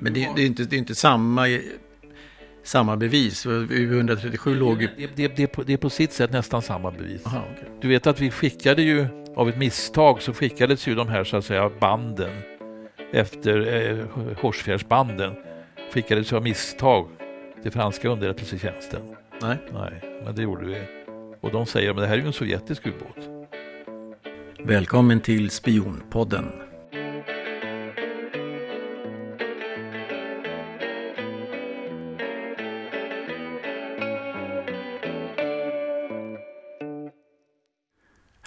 Men det, det är inte, det är inte samma, samma bevis. U137 låg ju... Det, det, det, är på, det är på sitt sätt nästan samma bevis. Aha, okay. Du vet att vi skickade ju, av ett misstag så skickades ju de här så att säga banden efter eh, Horsfjärdsbanden skickades av misstag till franska underrättelsetjänsten. Nej. Nej, men det gjorde vi. Och de säger att det här är ju en sovjetisk ubåt. Välkommen till Spionpodden.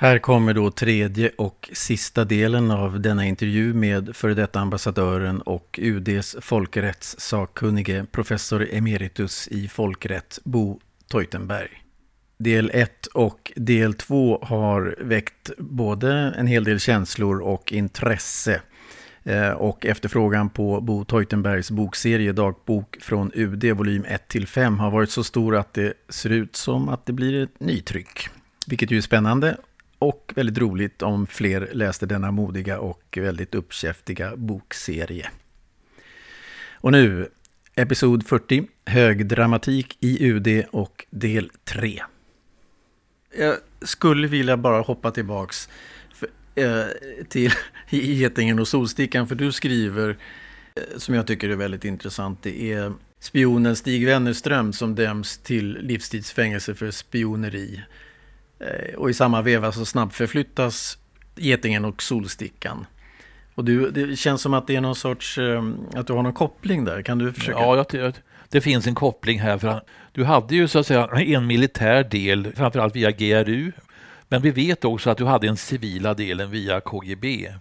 Här kommer då tredje och sista delen av denna intervju med före detta ambassadören och UDs folkrättssakkunnige professor emeritus i folkrätt Bo Teutenberg. Del 1 och del 2 har väckt både en hel del känslor och intresse. Eh, och efterfrågan på Bo Teutenbergs bokserie Dagbok från UD volym 1-5 har varit så stor att det ser ut som att det blir ett nytryck. Vilket ju är spännande och väldigt roligt om fler läste denna modiga och väldigt uppkäftiga bokserie. Och nu, episod 40, högdramatik i UD och del 3. Jag skulle vilja bara hoppa tillbaks för, eh, till Getingen och Solstickan, för du skriver, eh, som jag tycker är väldigt intressant, det är spionen Stig Wennerström som döms till livstidsfängelse för spioneri. Eh, och i samma veva så snabbförflyttas getingen och solstickan. Och du, det känns som att det är någon sorts, eh, att du har någon koppling där. Kan du försöka? Ja, jag, det finns en koppling här. För du hade ju så att säga en militär del, framförallt via GRU. Men vi vet också att du hade en civila delen via KGB.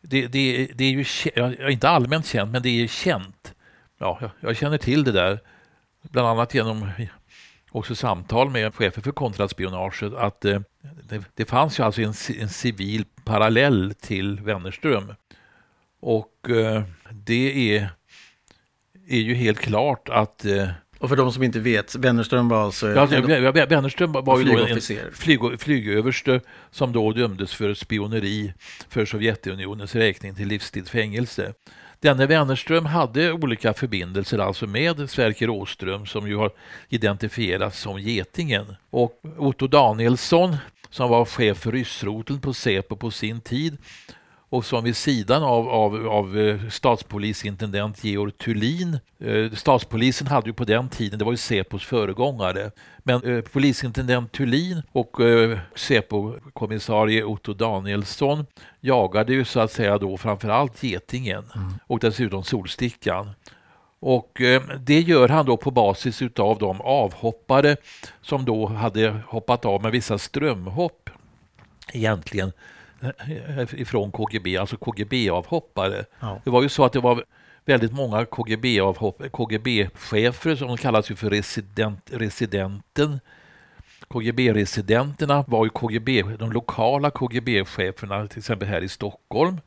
Det, det, det är ju inte allmänt känt, men det är känt. Ja, jag känner till det där. Bland annat genom också samtal med chefer för kontraspionaget att eh, det, det, fanns ju alltså en, en, civil parallell till Wennerström. Och eh, det är, är ju helt klart att eh, och för de som inte vet, Wennerström var alltså... Ja, Wennerström var ju då en flyg, flygöverste som då dömdes för spioneri för Sovjetunionens räkning till livstidsfängelse. Denne Wennerström hade olika förbindelser alltså med Sverker Åström som ju har identifierats som Getingen. Och Otto Danielsson som var chef för ryssroteln på Säpo på sin tid och som vid sidan av, av, av eh, statspolisintendent Georg Thulin. Eh, statspolisen hade ju på den tiden, det var ju Säpos föregångare, men eh, polisintendent Thulin och eh, Säpo-kommissarie Otto Danielsson jagade ju så att säga då framförallt Getingen mm. och dessutom Solstickan. Och det gör han då på basis av de avhoppare som då hade hoppat av med vissa strömhopp egentligen ifrån KGB, alltså KGB-avhoppare. Ja. Det var ju så att det var väldigt många KGB-chefer KGB som kallas ju för resident, residenten. KGB-residenterna var ju KGB, de lokala KGB-cheferna, till exempel här i Stockholm.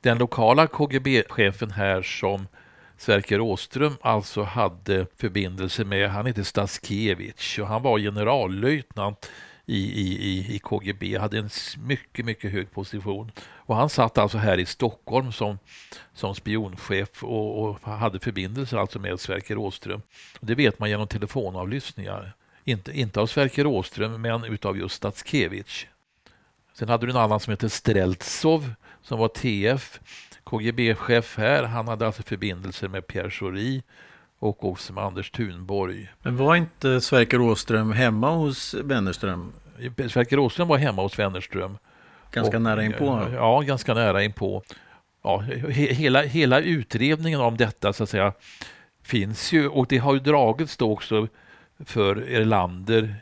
Den lokala KGB-chefen här som Sverker Åström alltså hade förbindelse med, han heter Staskevich och han var generallöjtnant i, i, i KGB, hade en mycket, mycket hög position. Och han satt alltså här i Stockholm som, som spionchef och, och hade förbindelser alltså med Sverker Åström. Det vet man genom telefonavlyssningar. Inte, inte av Sverker Åström, men utav just Statskevich. Sen hade du en annan som hette Streltsov som var TF, KGB-chef här. Han hade alltså förbindelser med Pierre Schori och också med Anders Thunborg. Men var inte Sverker Åström hemma hos Wennerström? Sverker Åström var hemma hos Wennerström. Ganska och, nära inpå? Ja, ganska nära inpå. Ja, hela, hela utredningen om detta så att säga finns ju och det har ju dragits då också för Erlander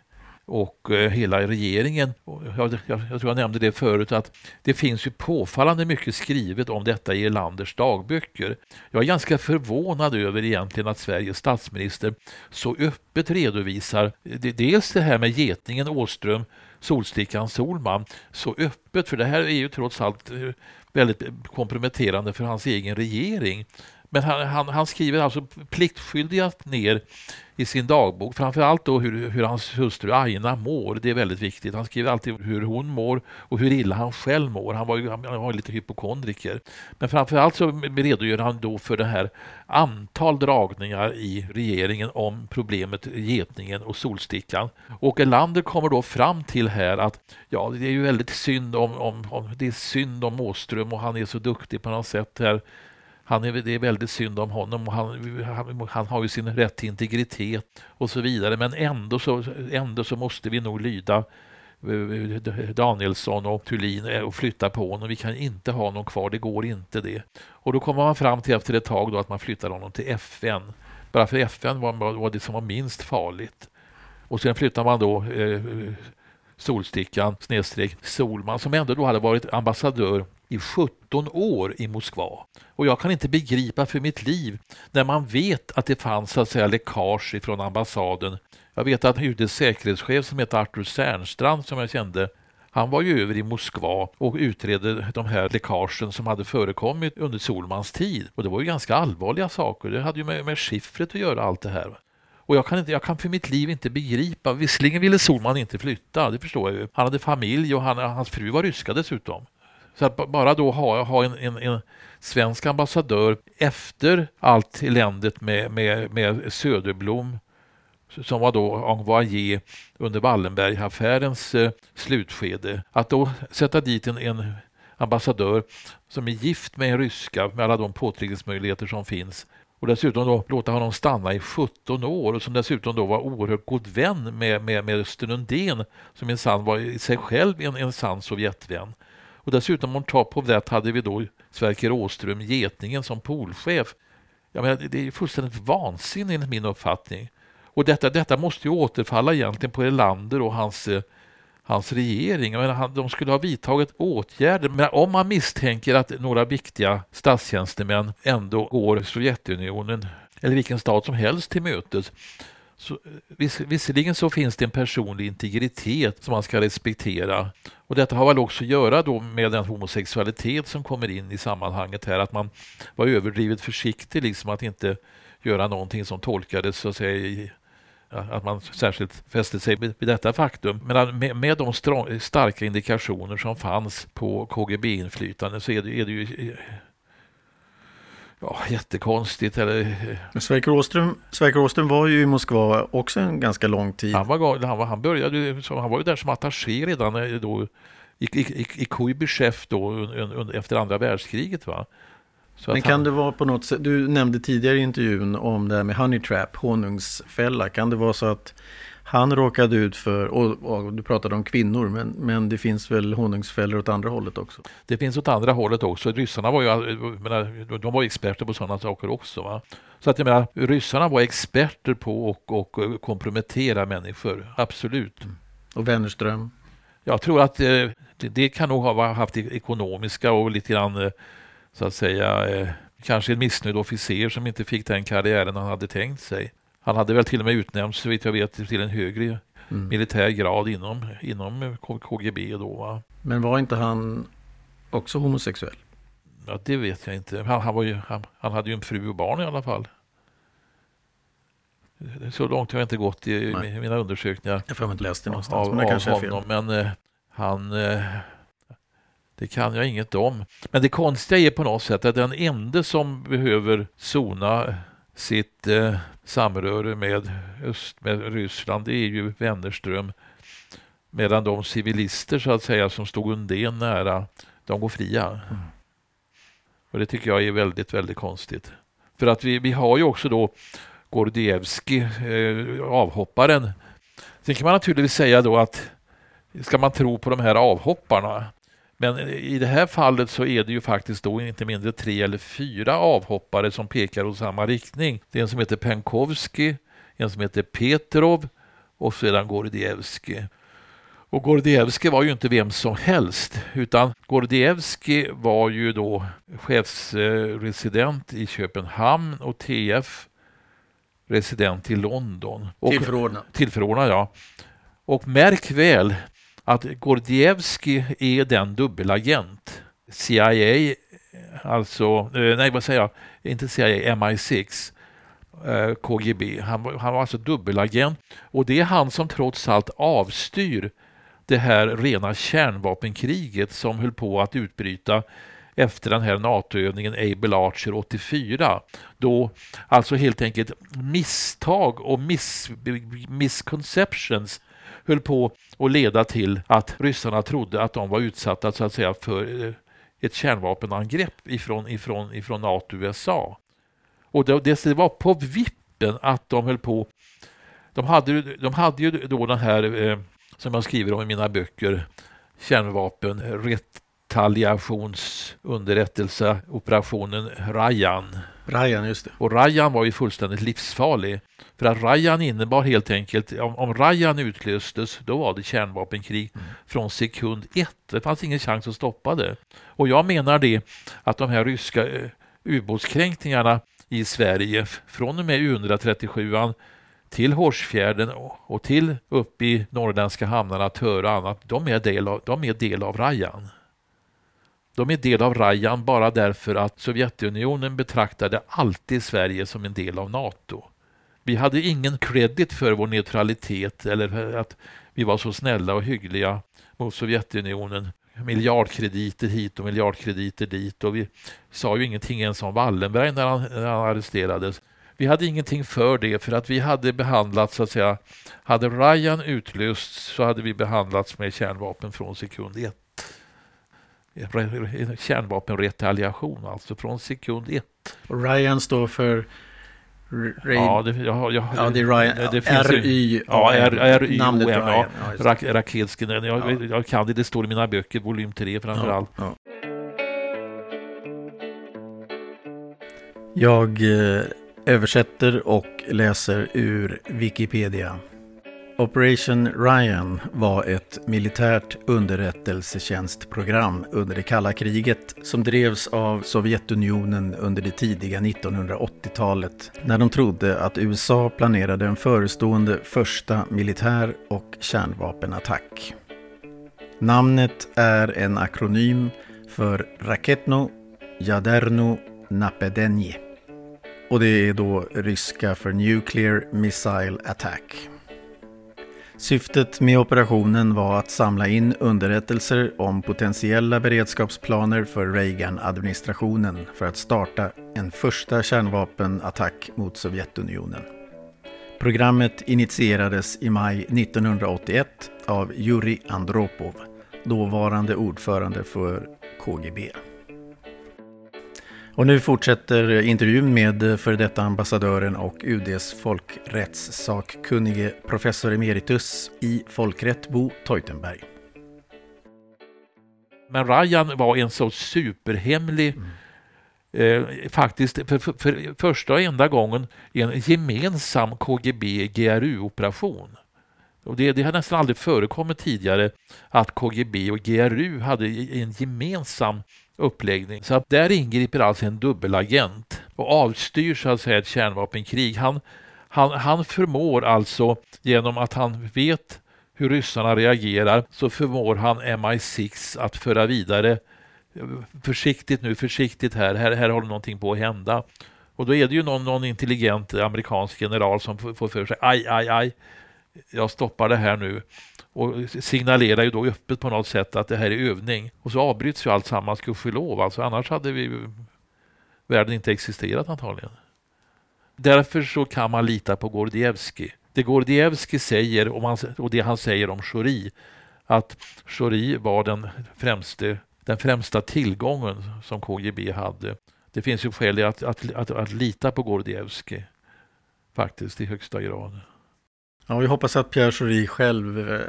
och eh, hela regeringen. Jag, jag, jag, tror jag nämnde det förut att det finns ju påfallande mycket skrivet om detta i Erlanders dagböcker. Jag är ganska förvånad över egentligen att Sveriges statsminister så öppet redovisar dels det här med getningen Åström, Solstickan Solman så öppet, för det här är ju trots allt eh, väldigt komprometterande för hans egen regering Men han, han, han skriver alltså pliktskyldigast ner i sin dagbok. Framförallt då hur, hur hans hustru Aina mår. Det är väldigt viktigt. Han skriver alltid hur hon mår och hur illa han själv mår. Han var ju han var lite hypokondriker. Men framförallt så redogör han då för det här antal dragningar i regeringen om problemet getningen och solstickan. Och Erlander kommer då fram till här att ja, det är ju väldigt synd om, om, om det är synd om Åström och han är så duktig på något sätt här han är, det är väldigt synd om honom och han, han, han, har ju sin rätt till integritet och så vidare. Men ändå så, ändå så måste vi nog lyda eh, Danielsson och Thulin eh, och flytta på honom. Vi kan inte ha honom kvar, det går inte det. Och då kommer man fram till efter ett tag då att man flyttar honom till FN. Bara för FN var, var det som var minst farligt. Och sen flyttar man då eh, Solstickan snedstreck Solman som ändå då hade varit ambassadör i 17 år i Moskva. Och jag kan inte begripa för mitt liv när man vet att det fanns så att säga läckage från ambassaden. Jag vet att UDs säkerhetschef som heter Arthur Sernstrand som jag kände han var ju över i Moskva och utredde de här läckagen som hade förekommit under Solmans tid. Och det var ju ganska allvarliga saker. Det hade ju med, med skiffret att göra allt det här. Och jag kan, inte, jag kan för mitt liv inte begripa. Visserligen ville Solman inte flytta, det förstår jag ju. Han hade familj och han, hans fru var ryska dessutom. Så att bara då ha, ha en, en, en svensk ambassadör efter allt eländet med, med, med Söderblom som var då envoyé under Wallenberg-affärens eh, slutskede. Att då sätta dit en, en ambassadör som är gift med en ryska med alla de påtryckningsmöjligheter som finns och dessutom då låta honom stanna i 17 år och som dessutom då var oerhört god vän med, med, med Östen Undén som minsann var i sig själv en, en sann Sovjetvän. Och dessutom on top of that hade vi då Sverker Åström, Getningen, som polchef. Jag menar, det är fullständigt vansinne enligt min uppfattning. Och detta, detta måste ju återfalla egentligen på Erlander och hans, eh, hans regering. Jag menar, han, de skulle ha vidtagit åtgärder. Men om man misstänker att några viktiga statstjänstemän ändå går Sovjetunionen eller vilken stat som helst till mötes så, eh, viss, visserligen så finns det en personlig integritet som man ska respektera. Och detta har väl också att göra då med den homosexualitet som kommer in i sammanhanget här. Att man var överdrivet försiktig, liksom att inte göra någonting som tolkades så att säga i, att man särskilt fäste sig vid detta faktum. Men med, med de starka indikationer som fanns på KGB-inflytande så är det, är det ju eh, ja, jättekonstigt. Eller... Sverker Åström, Sverker Åström var ju i Moskva också en ganska lång tid. Han, var, han, var, han, började, han var ju där som attaché redan eh, då, i, i, i då, un, efter andra världskriget. Va? Så Men kan han... det vara på något sätt, du nämnde tidigare i intervjun om det här med honey trap, honungsfälla. Kan det vara så att han råkade ut för, och, och, du pratade om kvinnor, men, men det finns väl honungsfällor åt andra hållet också? Det finns åt andra hållet också. Ryssarna var ju menar, de var experter på sådana saker också. Va? Så att jag menar, ryssarna var experter på att och, och kompromettera människor, absolut. Mm. Och Wennerström? Jag tror att eh, det, det, kan nog ha haft ekonomiska och lite grann, eh, så att säga, eh, kanske en missnöjd officer som inte fick den karriären han hade tänkt sig. Han hade väl till och med utnämnts, så vitt jag vet, till en högre mm. militär grad inom, inom KGB då. Va? Men var inte han också homosexuell? Ja, det vet jag inte. Han, han, var ju, han, han hade ju en fru och barn i alla fall. Så långt har jag inte gått i Nej. mina undersökningar. Jag får inte läst det någonstans, av, men det kanske är fel. Honom, men eh, han... Eh, det kan jag inget om. Men det konstiga är på något sätt att den enda som behöver sona sitt eh, samröre med, öst, med Ryssland det är ju Wennerström. Medan de civilister så att säga som stod Undén nära, de går fria. Mm. Och det tycker jag är väldigt, väldigt konstigt. För att vi, vi har ju också då Gordievski, eh, avhopparen. Sen kan man naturligtvis säga då att ska man tro på de här avhopparna men i det här fallet så är det ju faktiskt då inte mindre tre eller fyra avhoppare som pekar åt samma riktning. Det är en som heter Penkovski, en som heter Petrov och sedan Gordievski. Och Gordievski var ju inte vem som helst, utan Gordievski var ju då chefsresident i Köpenhamn och TF resident i London. Tillförordnad. Tillförordnad, ja. Och märk väl, att Gordievski är den dubbelagent. CIA alltså, eh, nej vad säger jag, inte CIA, MI6, eh, KGB. Han, han var alltså dubbelagent och det är han som trots allt avstyr det här rena kärnvapenkriget som höll på att utbryta efter den här NATO-övningen Able Archer 84. Då alltså helt enkelt misstag och miss, misconceptions höll på att leda till att ryssarna trodde att de var utsatta så att säga för eh, ett kärnvapenangrepp ifrån, ifrån, ifrån Nato, USA. Och det, det var på vippen att de höll på de hade, de hade ju då den här, eh, som jag skriver om i mina böcker, kärnvapen, retaliationsunderrättelseoperationen Rajan. Rajan, just det. Och Rajan var ju fullständigt livsfarlig. För att Rajan innebar helt enkelt, om, om Rajan utlöstes, då var det kärnvapenkrig mm. från sekund ett. Det fanns ingen chans att stoppa det. Och jag menar det att de här ryska uh, ubåtskränkningarna i Sverige från och med U137 till Horsfjärden och till upp i norrländska hamnarna, Töre och annat, de är del av, de är del av Rajan. De är del av Rajan bara därför att Sovjetunionen betraktade alltid Sverige som en del av NATO. Vi hade ingen kredit för vår neutralitet eller att vi var så snälla och hyggliga mot Sovjetunionen. Miljardkrediter hit och miljardkrediter dit och vi sa ju ingenting ens om Wallenberg när han, när han arresterades. Vi hade ingenting för det för att vi hade behandlats så att säga, hade Ryan utlösts så hade vi behandlats med kärnvapen från sekund ett. Kärnvapenretaliation alltså från sekund ett. Ryan står för Ja, det, ja, ja, ja, det är Ryan. Det, finns RY. Ja, RY. Namnet Ryan. Ja, Rak, Raketski. Jag, ja. jag kan det, det står i mina böcker, volym 3 framför allt. Ja, Jag eh, översätter och läser ur Wikipedia. Operation Ryan var ett militärt underrättelsetjänstprogram under det kalla kriget som drevs av Sovjetunionen under det tidiga 1980-talet när de trodde att USA planerade en förestående första militär och kärnvapenattack. Namnet är en akronym för Raketno Jaderno Napedenje och det är då ryska för Nuclear Missile Attack. Syftet med operationen var att samla in underrättelser om potentiella beredskapsplaner för Reagan-administrationen för att starta en första kärnvapenattack mot Sovjetunionen. Programmet initierades i maj 1981 av Jurij Andropov, dåvarande ordförande för KGB. Och nu fortsätter intervjun med före detta ambassadören och UDs folkrättssakkunnige professor emeritus i folkrätt Bo Teutenberg. Men Rajan var en så superhemlig mm. Eh, faktiskt för, för, för, första och enda gången en gemensam KGB-GRU-operation. Och det, det har nästan aldrig förekommit tidigare att KGB och GRU hade en gemensam uppläggning. Så att där ingriper alltså en dubbelagent och avstyr så att säga ett kärnvapenkrig. Han, han, han förmår alltså genom att han vet hur ryssarna reagerar så förmår han MI6 att föra vidare försiktigt nu, försiktigt här, här, här håller någonting på att hända. Och då är det ju någon, någon intelligent amerikansk general som får för sig, aj, aj, aj, jag stoppar det här nu och signalerar ju då öppet på något sätt att det här är övning. Och så avbryts ju alltsammans, gudskelov. Alltså, annars hade vi världen inte existerat antagligen. Därför så kan man lita på Gordievski. Det Gordievski säger och, man, och det han säger om Schori, att Schori var den främste, den främsta tillgången som KGB hade. Det finns ju skäl att, att, att, att lita på Gordievski faktiskt i högsta grad. Ja, vi hoppas att Pierre Schori själv eh,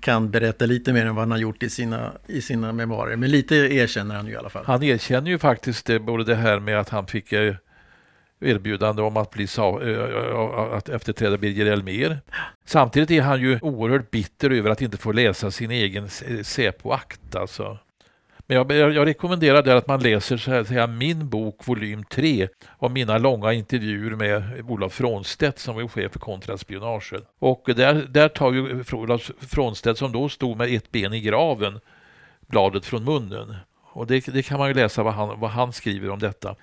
kan berätta lite mer än vad han har gjort i sina, i sina memoarer. Men lite erkänner han ju i alla fall. Han erkänner ju faktiskt det, både det här med att han fick eh, erbjudande om att, bli, att efterträda Birger Elmér. Samtidigt är han ju oerhört bitter över att inte få läsa sin egen Säpo-akt. Alltså. Men jag, jag rekommenderar där att man läser så här, säga, min bok volym 3 om mina långa intervjuer med Olof Frånstedt som var chef för kontraspionaget. Och där, där tar ju Olof Frånstedt som då stod med ett ben i graven bladet från munnen. Och det, det, kan man ju läsa vad han, vad han skriver om detta.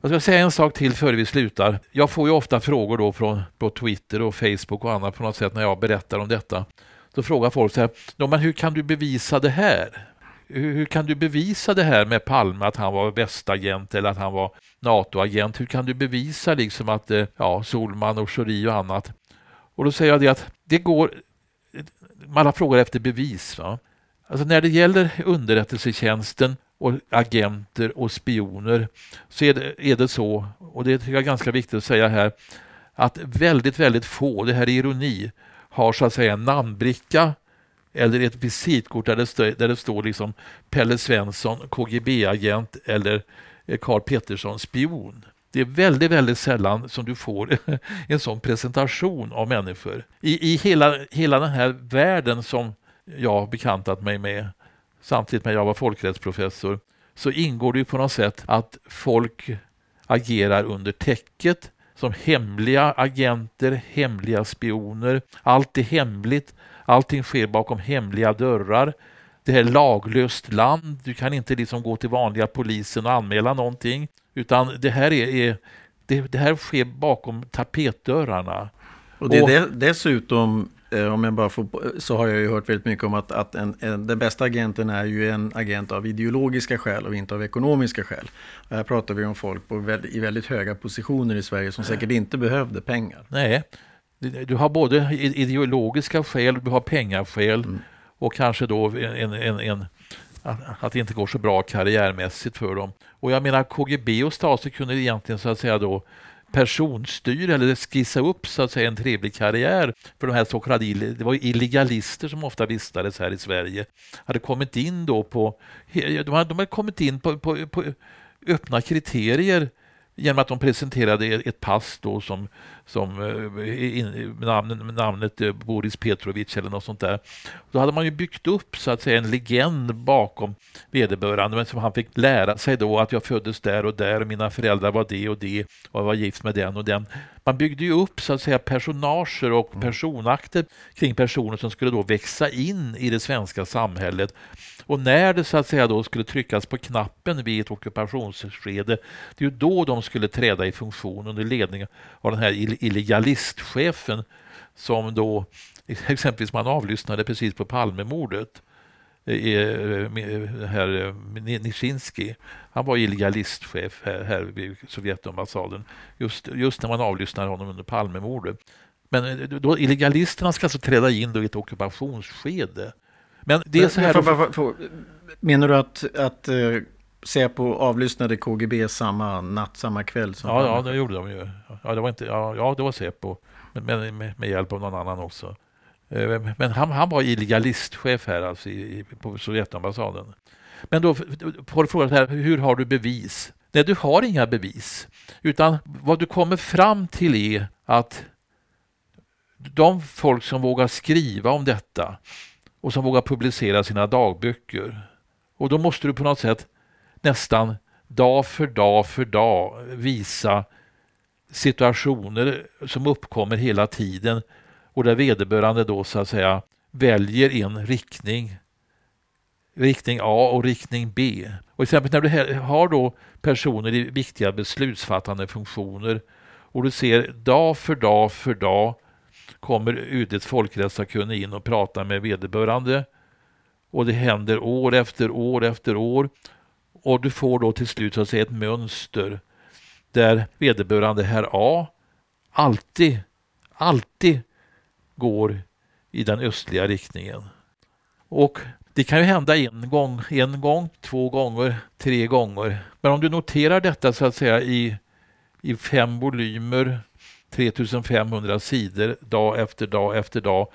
Jag ska säga en sak till före vi slutar. Jag får ju ofta frågor då från på Twitter och Facebook och annat på något sätt när jag berättar om detta. Då frågar folk så här, men hur kan du bevisa det här? Hur, hur, kan du bevisa det här med Palme, att han var västagent eller att han var NATO-agent? Hur kan du bevisa liksom att eh, ja, Solman och Schori och annat? Och då säger jag det att det går, eh, alla frågar efter bevis. Va? Alltså när det gäller underrättelsetjänsten och agenter och spioner så är det, är det så, och det tycker jag är ganska viktigt att säga här, att väldigt, väldigt få, det här är ironi, har så att säga en namnbricka eller ett visitkort där det, står, där det står liksom Pelle Svensson, KGB-agent eller eh, Karl Pettersson, spion. Det är väldigt, väldigt sällan som du får en sån presentation av människor. I, i hela, hela den här världen som jag har bekantat mig med, samtidigt med att jag var folkrättsprofessor, så ingår det ju på något sätt att folk agerar under täcket som hemliga agenter, hemliga spioner. Allt är hemligt. Allting sker bakom hemliga dörrar. Det är laglöst land. Du kan inte liksom gå till vanliga polisen och anmäla någonting. Utan det här, är, är det, det, här sker bakom tapetdörrarna. Och det är dessutom, eh, om jag bara får, så har jag ju hört väldigt mycket om att, att en, en, den bästa agenten är ju en agent av ideologiska skäl och inte av ekonomiska skäl. Och här pratar vi om folk på i väldigt höga positioner i Sverige som säkert inte behövde pengar. Nej, du har både ideologiska skäl, du har pengaskäl mm. och kanske då en, en, en att det inte går så bra karriärmässigt för dem. Och jag menar KGB och Stasi kunde egentligen så att säga då personstyra eller skissa upp så att säga en trevlig karriär för de här så kallade det var illegalister som ofta vistades här i Sverige. Hade kommit in då på de hade, de hade kommit in på, på, på öppna kriterier genom att de presenterade ett pass då som, som eh, in, namn, namnet eh, Boris Petrovic eller något sånt där. Då hade man ju byggt upp så att säga en legend bakom vederbörande, men som han fick lära sig då att jag föddes där och där och mina föräldrar var det och det och jag var gift med den och den. Man byggde ju upp så att säga personager och mm. personakter kring personer som skulle då växa in i det svenska samhället och när det så att säga då skulle tryckas på knappen vid ett ockupationsskede, det är ju då de skulle träda i funktion under ledning av den här illegalistchefen som då exempelvis man avlyssnade precis på Palmemordet herr Nischinski. Han var illegalistchef här, här vid Sovjetambassaden just, just när man avlyssnade honom under Palmemordet. Men då, illegalisterna ska alltså träda in då i ett ockupationsskede. Men det är så här... Menar du att, att Säpo avlyssnade KGB samma natt, samma kväll? Som ja, ja, det gjorde de ju. Ja, det var, inte, ja, ja, det var Säpo. Men med, med, hjälp av någon annan också. Eh, men han, han var illegalistchef här alltså i, på Sovjetambassaden. Men då får du fråga här, hur har du bevis? Nej, du har inga bevis. Utan vad du kommer fram till är att de folk som vågar skriva om detta och som vågar publicera sina dagböcker. Och då måste du på något sätt nästan dag för dag för dag visa situationer som uppkommer hela tiden och där vederbörande då så att säga väljer en riktning riktning A och riktning B. Och exempel när du har då personer i viktiga beslutsfattande funktioner och du ser dag för dag för dag kommer UDs folkrättssakkunnig in och pratar med vederbörande. Och det händer år efter år efter år. Och du får då till slut så att säga ett mönster där vederbörande herr A alltid, alltid går i den östliga riktningen. Och det kan ju hända en gång, en gång, två gånger, tre gånger. Men om du noterar detta så att säga i, i fem volymer 3500 sidor dag efter dag efter dag.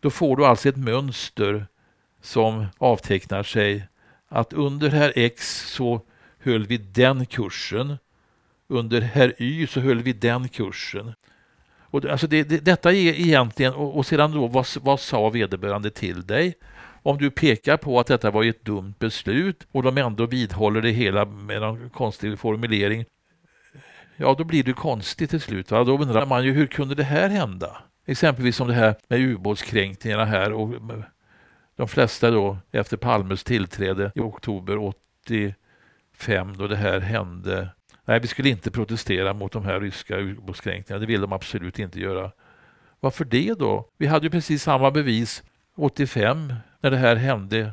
Då får du alltså ett mönster som avtecknar sig att under herr X så höll vi den kursen. Under herr Y så höll vi den kursen. Och alltså det, det, detta är egentligen, och, och sedan då, vad, vad sa vederbörande till dig? Om du pekar på att detta var ett dumt beslut och de ändå vidhåller det hela med en konstig formulering, ja då blir det konstigt till slut. Va? Då undrar man ju hur kunde det här hända? Exempelvis som det här med ubåtskränkningarna här och de flesta då efter Palmes tillträde i oktober 85 då det här hände. Nej, vi skulle inte protestera mot de här ryska ubåtskränkningarna. Det vill de absolut inte göra. Varför det då? Vi hade ju precis samma bevis 85 när det här hände.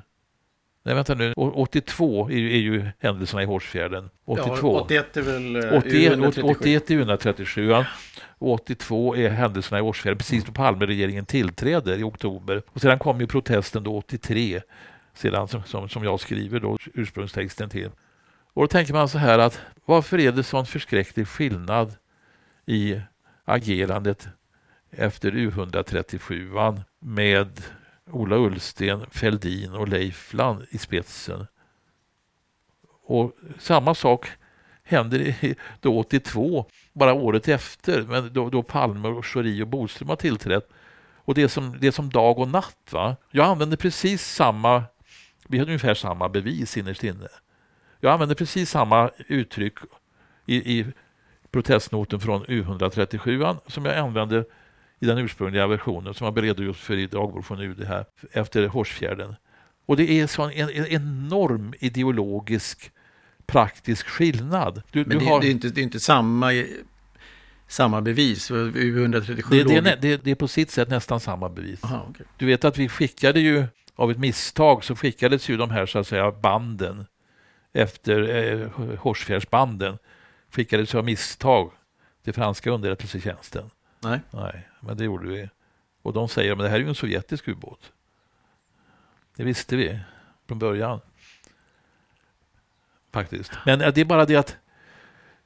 Nej, vänta nu. 82 är ju, är ju händelserna i Hårsfjärden. 82. Ja, 81 är väl 81, 81 är 137. Och 82 är händelserna i Hårsfjärden, precis då Palmeregeringen tillträder i oktober. Och sedan kom ju protesten då 83, sedan som, som, som jag skriver då ursprungstexten till. Och då tänker man så här att varför är det sån förskräcklig skillnad i agerandet efter U137 med Ola Ullsten, Feldin och Leifland i spetsen. Och samma sak händer då 82, bara året efter, men då, då Palme, och Schori och Bodström har tillträtt. Och det är som, det är som dag och natt. Va? Jag använder precis samma, vi hade ungefär samma bevis innerst inne. Jag använder precis samma uttryck i, i protestnoten från U137 som jag använde i den ursprungliga versionen som jag redogjort för i dagbok från UD här efter Horsfjärden. Och det är så en, en enorm ideologisk praktisk skillnad. Du, Men det, har... det, är inte, det är inte samma, samma bevis? U137 det, det, är, det, det, är på sitt sätt nästan samma bevis. Aha, okay. Du vet att vi skickade ju av ett misstag så skickades ju de här så att säga banden efter eh, Horsfjärdsbanden skickades av misstag till franska underrättelsetjänsten. Nej. Nej, men det gjorde vi. Och de säger att det här är ju en sovjetisk ubåt. Det visste vi från början. Faktiskt. Men det är bara det att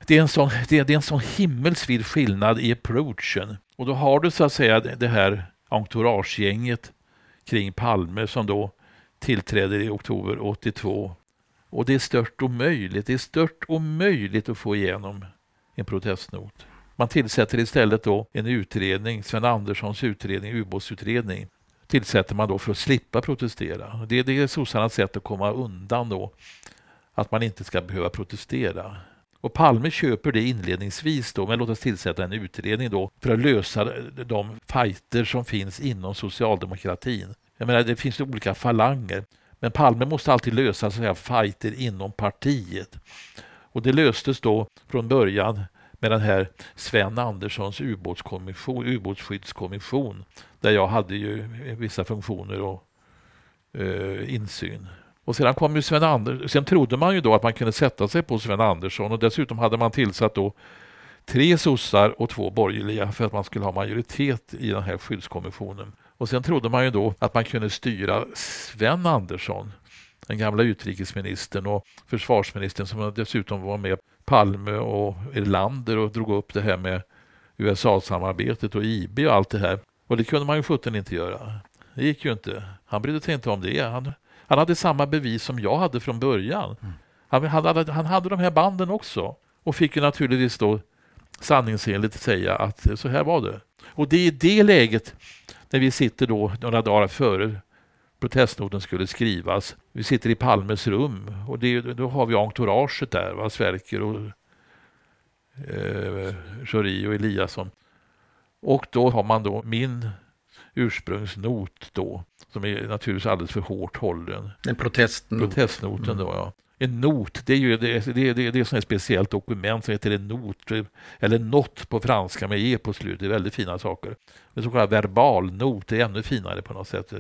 det är en sån, det är, det är en sån himmelsvid skillnad i approachen. Och då har du så att säga det här entouragegänget kring Palme som då tillträder i oktober 82. Och det är stört omöjligt. Det är stört omöjligt att få igenom en protestnot. Man tillsätter istället då en utredning, Sven Anderssons utredning, ubåtsutredning, tillsätter man då för att slippa protestera. Det, det är sossarnas sätt att komma undan då, att man inte ska behöva protestera. Och Palme köper det inledningsvis då, men låt oss tillsätta en utredning då för att lösa de fighter som finns inom socialdemokratin. Jag menar, det finns olika falanger, men Palme måste alltid lösa så här, fighter inom partiet. Och det löstes då från början med den här Sven Anderssons ubåtskommission, ubåtsskyddskommission där jag hade ju vissa funktioner och eh, insyn. Och sedan kom ju Sven Anders, sen trodde man ju då att man kunde sätta sig på Sven Andersson och dessutom hade man tillsatt då tre sossar och två borgerliga för att man skulle ha majoritet i den här skyddskommissionen. Och sen trodde man ju då att man kunde styra Sven Andersson, den gamla utrikesministern och försvarsministern som dessutom var med Palme och Erlander och drog upp det här med USA-samarbetet och IB och allt det här. Och det kunde man ju sjutton inte göra. Det gick ju inte. Han brydde sig inte om det. Han, han hade samma bevis som jag hade från början. Mm. Han, hade, han hade de här banden också och fick ju naturligtvis då sanningsenligt säga att så här var det. Och det är i det läget när vi sitter då några dagar före protestnoten skulle skrivas. Vi sitter i Palmes rum och det, då har vi entouraget där, va? Sverker och eh, Schori och Eliasson. Och då har man då min ursprungsnot då, som är naturligtvis alldeles för hårt hållen. En protestnot. Protestnoten mm. då, ja. En not, det är ju det, det, det, det är ett speciellt dokument som heter en not, eller not på franska med e på slutet. Det är väldigt fina saker. En så kallad verbalnot, det är ännu finare på något sätt.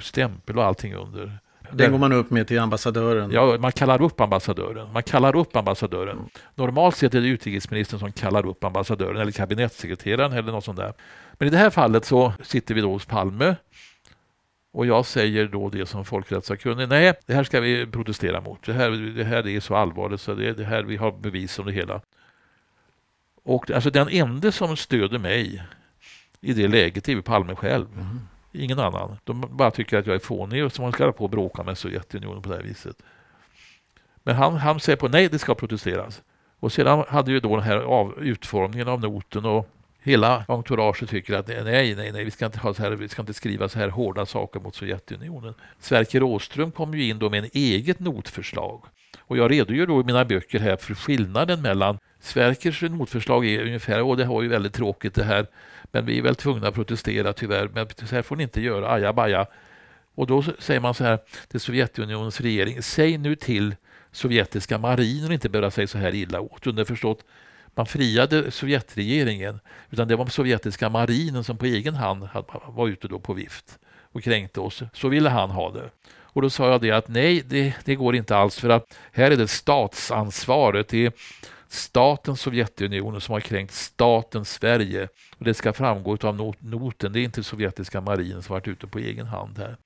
Stämpel och allting under. Den går man upp med till ambassadören? Ja, man kallar upp ambassadören. Man kallar upp ambassadören. Mm. Normalt sett är det utrikesministern som kallar upp ambassadören eller kabinettssekreteraren eller något sånt där. Men i det här fallet så sitter vi då hos Palme och jag säger då det som folkrättssakkunnig. Nej, det här ska vi protestera mot. Det här, det här är så allvarligt så det det här vi har bevis om det hela. Och alltså den enda som stöder mig i det läget är Palme själv. Mm. Ingen annan. De bara tycker att jag är fånig och så man ska på och bråka med Sovjetunionen på det här viset. Men han, han säger på nej, det ska protesteras. Och sedan hade ju då den här av, utformningen av noten och hela entouraget tycker att nej, nej, nej, vi ska inte ha så här, vi ska inte skriva så här hårda saker mot Sovjetunionen. Sverker Åström kom ju in då med en eget notförslag. Och jag redogör då i mina böcker här för skillnaden mellan Sverkers notförslag är ungefär, och det var ju väldigt tråkigt det här, men vi är väl tvungna att protestera tyvärr, men så här får ni inte göra, ajabaja. Och då säger man så här till Sovjetunionens regering, säg nu till sovjetiska marinen inte bära sig så här illa åt. Underförstått, man friade Sovjetregeringen, utan det var sovjetiska marinen som på egen hand var ute då på vift och kränkte oss. Så ville han ha det. Och då sa jag det att nej, det, det går inte alls för att här är det statsansvaret. Det är staten Sovjetunionen som har kränkt staten Sverige. Och Det ska framgå av not noten. Det är inte sovjetiska marinen som varit ute på egen hand här.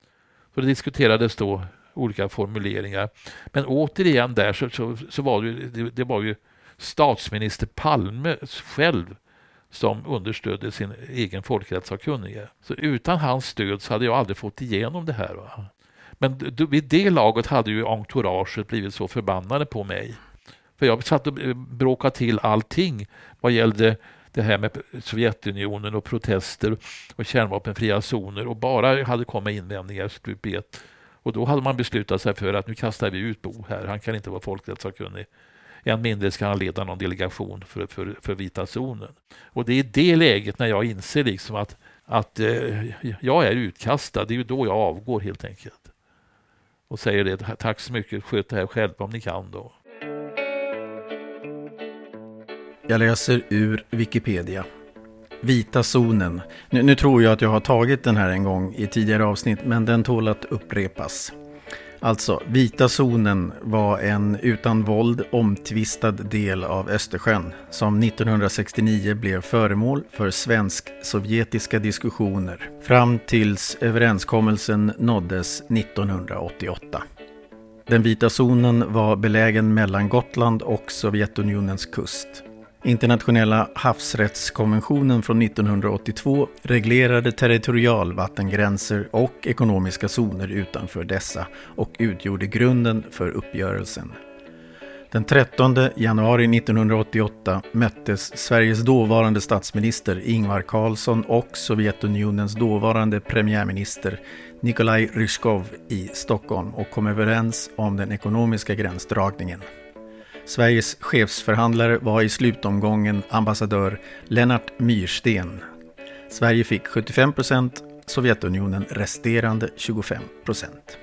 Så det diskuterades då olika formuleringar. Men återigen där så, så, så var det, det, det var ju statsminister Palme själv som understödde sin egen folkrättssakkunnige. Så utan hans stöd så hade jag aldrig fått igenom det här. Va? Men vid det laget hade ju entouraget blivit så förbannade på mig. För jag satt och bråkade till allting vad gällde det här med Sovjetunionen och protester och kärnvapenfria zoner och bara hade kommit invändningar stup ett. Och då hade man beslutat sig för att nu kastar vi ut Bo här, han kan inte vara folkrättssakkunnig. Än mindre ska han leda någon delegation för, för, för vita zonen. Och det är i det läget när jag inser liksom att, att eh, jag är utkastad, det är ju då jag avgår helt enkelt. Och säger det, tack så mycket, sköt det här själva om ni kan då. Jag läser ur Wikipedia. Vita zonen. Nu, nu, tror jag att jag har tagit den här en gång i tidigare avsnitt, men den tål att upprepas. Alltså, vita zonen var en utan våld omtvistad del av Östersjön som 1969 blev föremål för svensk-sovjetiska diskussioner fram tills överenskommelsen nåddes 1988. Den vita zonen var belägen mellan Gotland och Sovjetunionens kust. Internationella havsrättskonventionen från 1982 reglerade territorialvattengränser och ekonomiska zoner utanför dessa och utgjorde grunden för uppgörelsen. Den 13 januari 1988 möttes Sveriges dåvarande statsminister Ingvar Carlsson och Sovjetunionens dåvarande premiärminister Nikolaj Ryzjkov i Stockholm och kom överens om den ekonomiska gränsdragningen. Sveriges chefsförhandlare var i slutomgången ambassadör Lennart Myrsten. Sverige fick 75 procent, Sovjetunionen resterande 25 procent.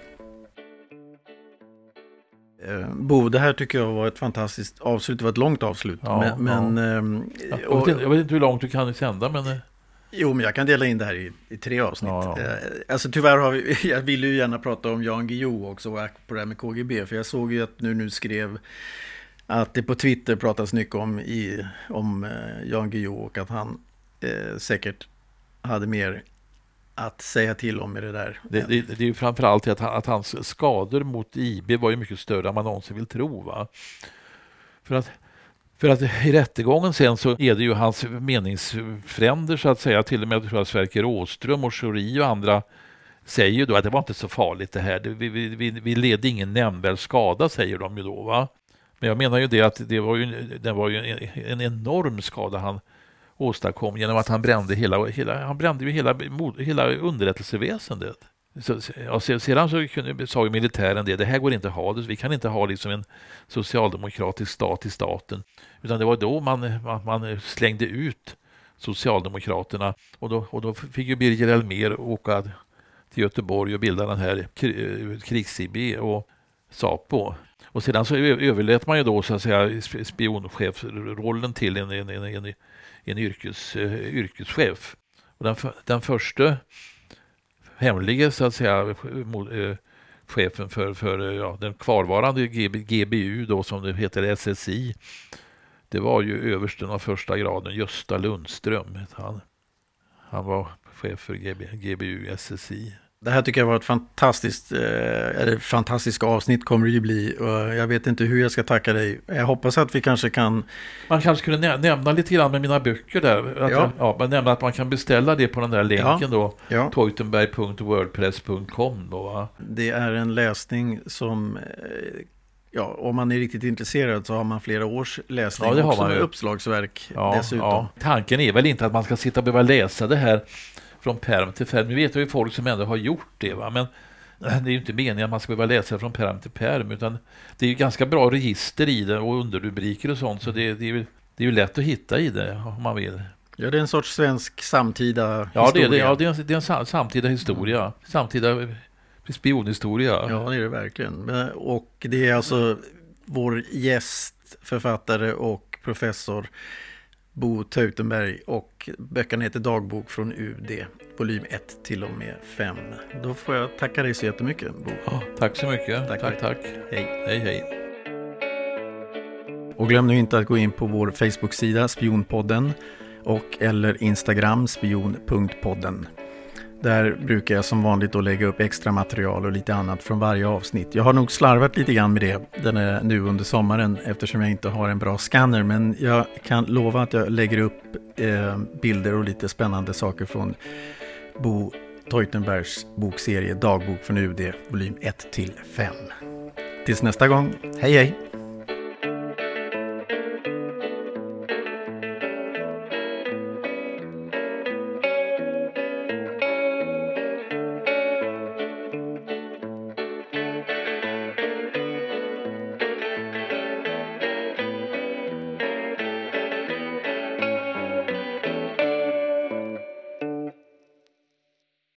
Eh, Bo, det här tycker jag var ett fantastiskt avslut. Det var ett långt avslut. Ja, men, ja. Ehm, jag, vet inte, jag, vet inte, hur långt du kan sända, men... Eh. Jo, men jag kan dela in det här i, i tre avsnitt. Ja. Eh, alltså tyvärr har vi, jag ville ju gärna prata om Jan Guillou också och på det här med KGB. För jag såg ju att nu, nu skrev att det på Twitter pratas mycket om, i, om eh, Jan Guillou och att han eh, säkert hade mer att säga till om i det där. Det, det, det är ju framförallt att, att hans skador mot IB var ju mycket större än man någonsin vill tro. Va? För att för att i rättegången sen så är det ju hans meningsfränder så att säga, till och med tror jag Sverker Åström och Schori och andra säger ju då att det var inte så farligt det här. Vi, vi, vi, led ingen nämnvärd skada säger de ju då. Va? Men jag menar ju det att det var ju, det var ju en, en enorm skada han åstadkom genom att han brände hela, hela, han brände ju hela, hela underrättelseväsendet. Så, ja, sedan så kunde, sa ju militären det, det här går inte att ha, vi kan inte ha liksom en socialdemokratisk stat i staten. Utan det var då man, man, man slängde ut Socialdemokraterna och då, och då fick ju Birger Elmér åka till Göteborg och bilda den här krigs-IB eh, och SAPO. Och sedan så överlät man ju då så att säga spionchefsrollen till en, en, en, en, en yrkes, uh, yrkeschef. Och den, den första hemlige så att säga uh, chefen för, för eh, ja, den kvarvarande GB, GBU då som det heter SSI. Det var ju översten av första graden Gösta Lundström. Han, han var chef för GB, GBU SSI. Det här tycker jag var ett fantastiskt, eh, eller fantastiskt avsnitt kommer det ju bli. Jag vet inte hur jag ska tacka dig. Jag hoppas att vi kanske kan... Man kanske skulle nä nämna lite grann med mina böcker där. Att, ja. ja, men nämna att man kan beställa det på den där länken ja. då. Ja. Teutenberg.wordpress.com då. Det är en läsning som... Eh, ja, om man är riktigt intresserad så har man flera års läsning. Ja, det har man ju. uppslagsverk ja, dessutom. Ja. Tanken är väl inte att man ska sitta och behöva läsa det här från perm till perm. Nu vet jag ju folk som ändå har gjort det, va? men det är ju inte meningen att man ska behöva läsa från perm till perm, utan det är ju ganska bra register i det och underrubriker och sånt, så det, det är ju det är ju lätt att hitta i det om man vill. Ja, det är en sorts svensk samtida ja, historia. Det är, det, ja, det är en, det är en samtida historia. Mm. Samtida spionhistoria. Ja, det är det verkligen. Och det är alltså vår gäst, författare och professor Bo Teutenberg och böckerna heter Dagbok från UD, volym 1 till och med 5. Då får jag tacka dig så jättemycket Bo. Ja, tack så mycket. Tack, tack. tack. Hej. Hej, hej. Och glöm nu inte att gå in på vår Facebook-sida Spionpodden och eller Instagram spion.podden. Där brukar jag som vanligt då lägga upp extra material och lite annat från varje avsnitt. Jag har nog slarvat lite grann med det den är nu under sommaren eftersom jag inte har en bra scanner. Men jag kan lova att jag lägger upp eh, bilder och lite spännande saker från Bo Teutenbergs bokserie Dagbok från UD, volym 1 till 5. Tills nästa gång, hej hej!